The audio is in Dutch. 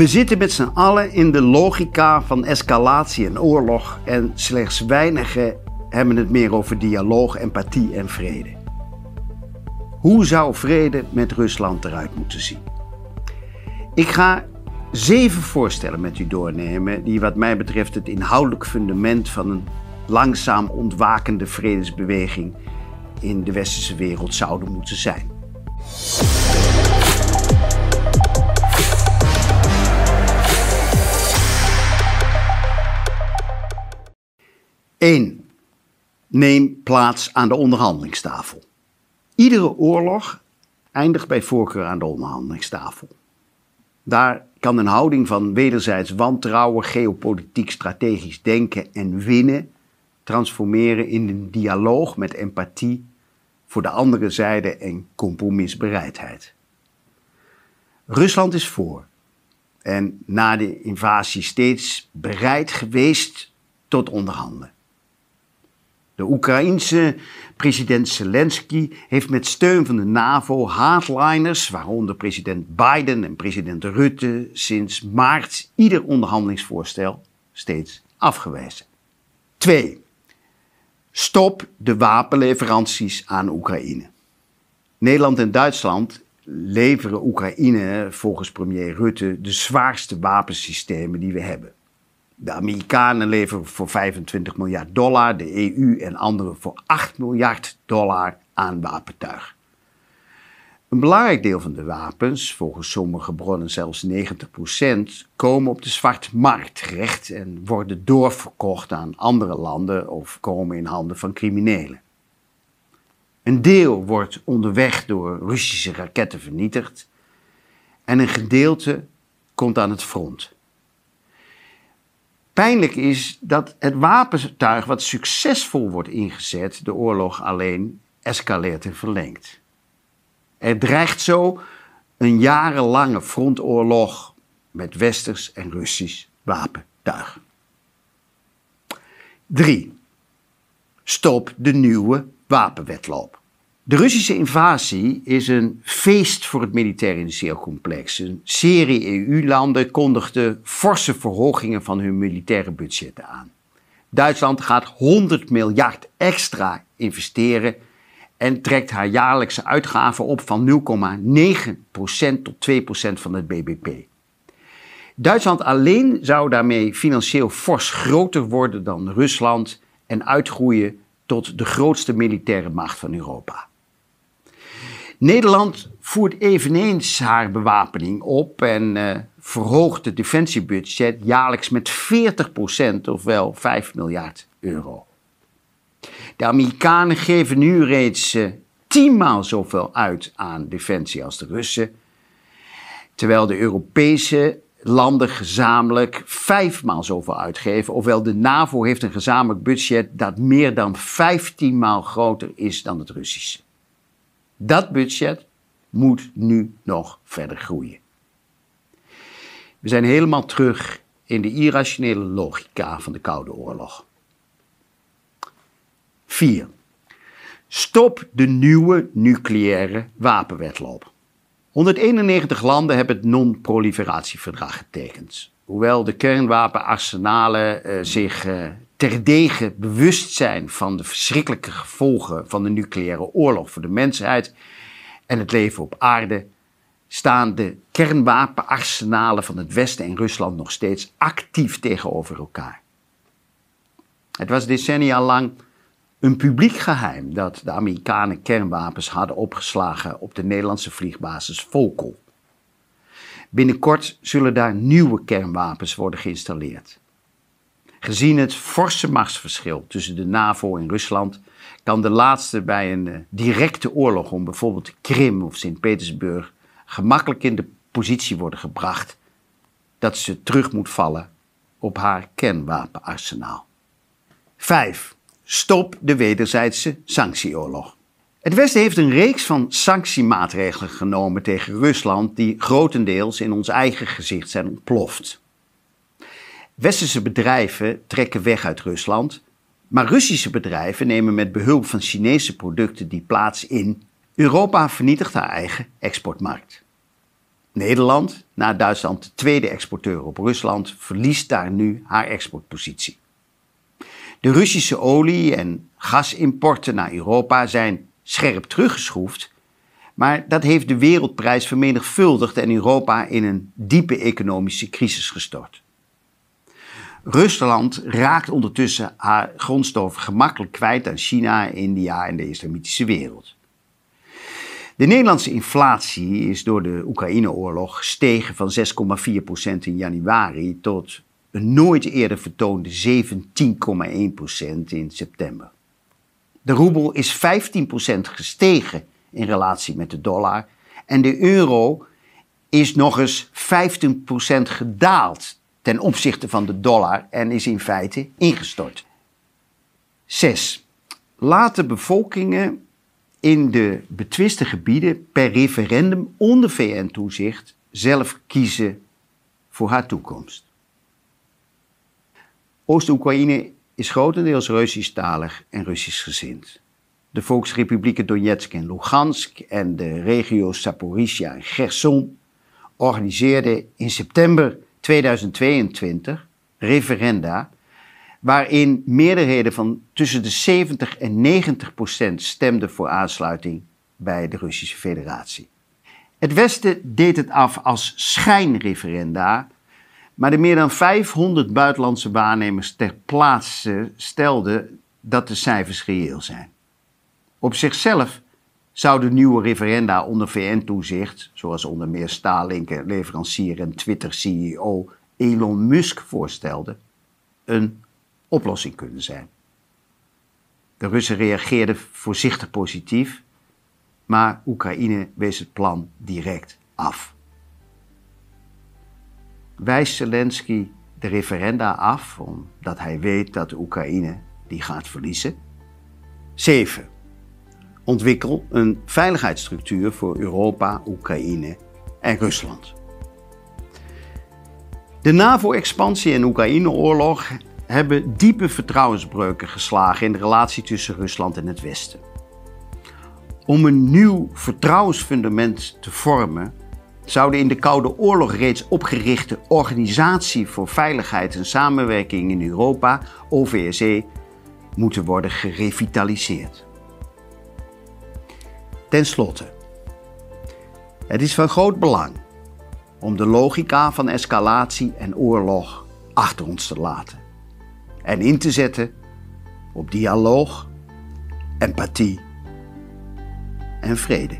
We zitten met z'n allen in de logica van escalatie en oorlog en slechts weinigen hebben het meer over dialoog, empathie en vrede. Hoe zou vrede met Rusland eruit moeten zien? Ik ga zeven voorstellen met u doornemen die wat mij betreft het inhoudelijk fundament van een langzaam ontwakende vredesbeweging in de westerse wereld zouden moeten zijn. 1. Neem plaats aan de onderhandelingstafel. Iedere oorlog eindigt bij voorkeur aan de onderhandelingstafel. Daar kan een houding van wederzijds wantrouwen, geopolitiek strategisch denken en winnen transformeren in een dialoog met empathie voor de andere zijde en compromisbereidheid. Rusland is voor en na de invasie steeds bereid geweest tot onderhandelen. De Oekraïense president Zelensky heeft met steun van de NAVO hardliners, waaronder president Biden en president Rutte, sinds maart ieder onderhandelingsvoorstel steeds afgewezen. 2. Stop de wapenleveranties aan Oekraïne. Nederland en Duitsland leveren Oekraïne volgens premier Rutte de zwaarste wapensystemen die we hebben. De Amerikanen leveren voor 25 miljard dollar, de EU en anderen voor 8 miljard dollar aan wapentuig. Een belangrijk deel van de wapens, volgens sommige bronnen zelfs 90%, komen op de zwarte markt terecht en worden doorverkocht aan andere landen of komen in handen van criminelen. Een deel wordt onderweg door Russische raketten vernietigd en een gedeelte komt aan het front. Pijnlijk is dat het wapentuig wat succesvol wordt ingezet, de oorlog alleen escaleert en verlengt. Er dreigt zo een jarenlange frontoorlog met westers en Russisch wapentuig. 3. Stop de nieuwe wapenwetloop. De Russische invasie is een feest voor het militair-industrieel complex. Een serie EU-landen kondigde forse verhogingen van hun militaire budgetten aan. Duitsland gaat 100 miljard extra investeren en trekt haar jaarlijkse uitgaven op van 0,9% tot 2% van het BBP. Duitsland alleen zou daarmee financieel fors groter worden dan Rusland en uitgroeien tot de grootste militaire macht van Europa. Nederland voert eveneens haar bewapening op en uh, verhoogt het defensiebudget jaarlijks met 40%, ofwel 5 miljard euro. De Amerikanen geven nu reeds uh, tienmaal zoveel uit aan defensie als de Russen, terwijl de Europese landen gezamenlijk vijfmaal zoveel uitgeven. Ofwel de NAVO heeft een gezamenlijk budget dat meer dan 15 maal groter is dan het Russische. Dat budget moet nu nog verder groeien. We zijn helemaal terug in de irrationele logica van de Koude Oorlog. 4. Stop de nieuwe nucleaire wapenwetloop. 191 landen hebben het non-proliferatieverdrag getekend. Hoewel de kernwapenarsenalen uh, zich uh, terdege bewust zijn van de verschrikkelijke gevolgen van de nucleaire oorlog voor de mensheid en het leven op aarde, staan de kernwapenarsenalen van het Westen en Rusland nog steeds actief tegenover elkaar. Het was decennia lang een publiek geheim dat de Amerikanen kernwapens hadden opgeslagen op de Nederlandse vliegbasis Volkel. Binnenkort zullen daar nieuwe kernwapens worden geïnstalleerd. Gezien het forse machtsverschil tussen de NAVO en Rusland kan de laatste bij een eh, directe oorlog om bijvoorbeeld Krim of Sint-Petersburg gemakkelijk in de positie worden gebracht dat ze terug moet vallen op haar kernwapenarsenaal. 5. Stop de wederzijdse sanctieoorlog. Het Westen heeft een reeks van sanctiemaatregelen genomen tegen Rusland die grotendeels in ons eigen gezicht zijn ontploft. Westerse bedrijven trekken weg uit Rusland, maar Russische bedrijven nemen met behulp van Chinese producten die plaats in. Europa vernietigt haar eigen exportmarkt. Nederland, na Duitsland de tweede exporteur op Rusland, verliest daar nu haar exportpositie. De Russische olie- en gasimporten naar Europa zijn scherp teruggeschroefd, maar dat heeft de wereldprijs vermenigvuldigd en Europa in een diepe economische crisis gestort. Rusland raakt ondertussen haar grondstoffen gemakkelijk kwijt aan China, India en de islamitische wereld. De Nederlandse inflatie is door de Oekraïne-oorlog gestegen van 6,4% in januari tot een nooit eerder vertoonde 17,1% in september. De roebel is 15% gestegen in relatie met de dollar en de euro is nog eens 15% gedaald ten opzichte van de dollar en is in feite ingestort. 6. Laat de bevolkingen in de betwiste gebieden per referendum onder VN-toezicht zelf kiezen voor haar toekomst. Oost-Oekraïne is grotendeels Russisch-talig en Russisch-gezind. De Volksrepublieken Donetsk en Lugansk en de regio's Zaporizhia en Gerson organiseerden in september 2022 referenda waarin meerderheden van tussen de 70 en 90 procent stemden voor aansluiting bij de Russische Federatie. Het Westen deed het af als schijnreferenda, maar de meer dan 500 buitenlandse waarnemers ter plaatse stelden dat de cijfers reëel zijn. Op zichzelf zouden nieuwe referenda onder VN-toezicht, zoals onder meer Starlink, leverancier en Twitter-CEO Elon Musk voorstelde, een oplossing kunnen zijn. De Russen reageerden voorzichtig positief, maar Oekraïne wees het plan direct af. Wijst Zelensky de referenda af omdat hij weet dat de Oekraïne die gaat verliezen? 7. Ontwikkel een veiligheidsstructuur voor Europa, Oekraïne en Rusland. De NAVO-expansie en Oekraïne-oorlog hebben diepe vertrouwensbreuken geslagen in de relatie tussen Rusland en het Westen. Om een nieuw vertrouwensfundament te vormen, zou de in de Koude Oorlog reeds opgerichte Organisatie voor Veiligheid en Samenwerking in Europa, OVSE, moeten worden gerevitaliseerd. Ten slotte, het is van groot belang om de logica van escalatie en oorlog achter ons te laten en in te zetten op dialoog, empathie en vrede.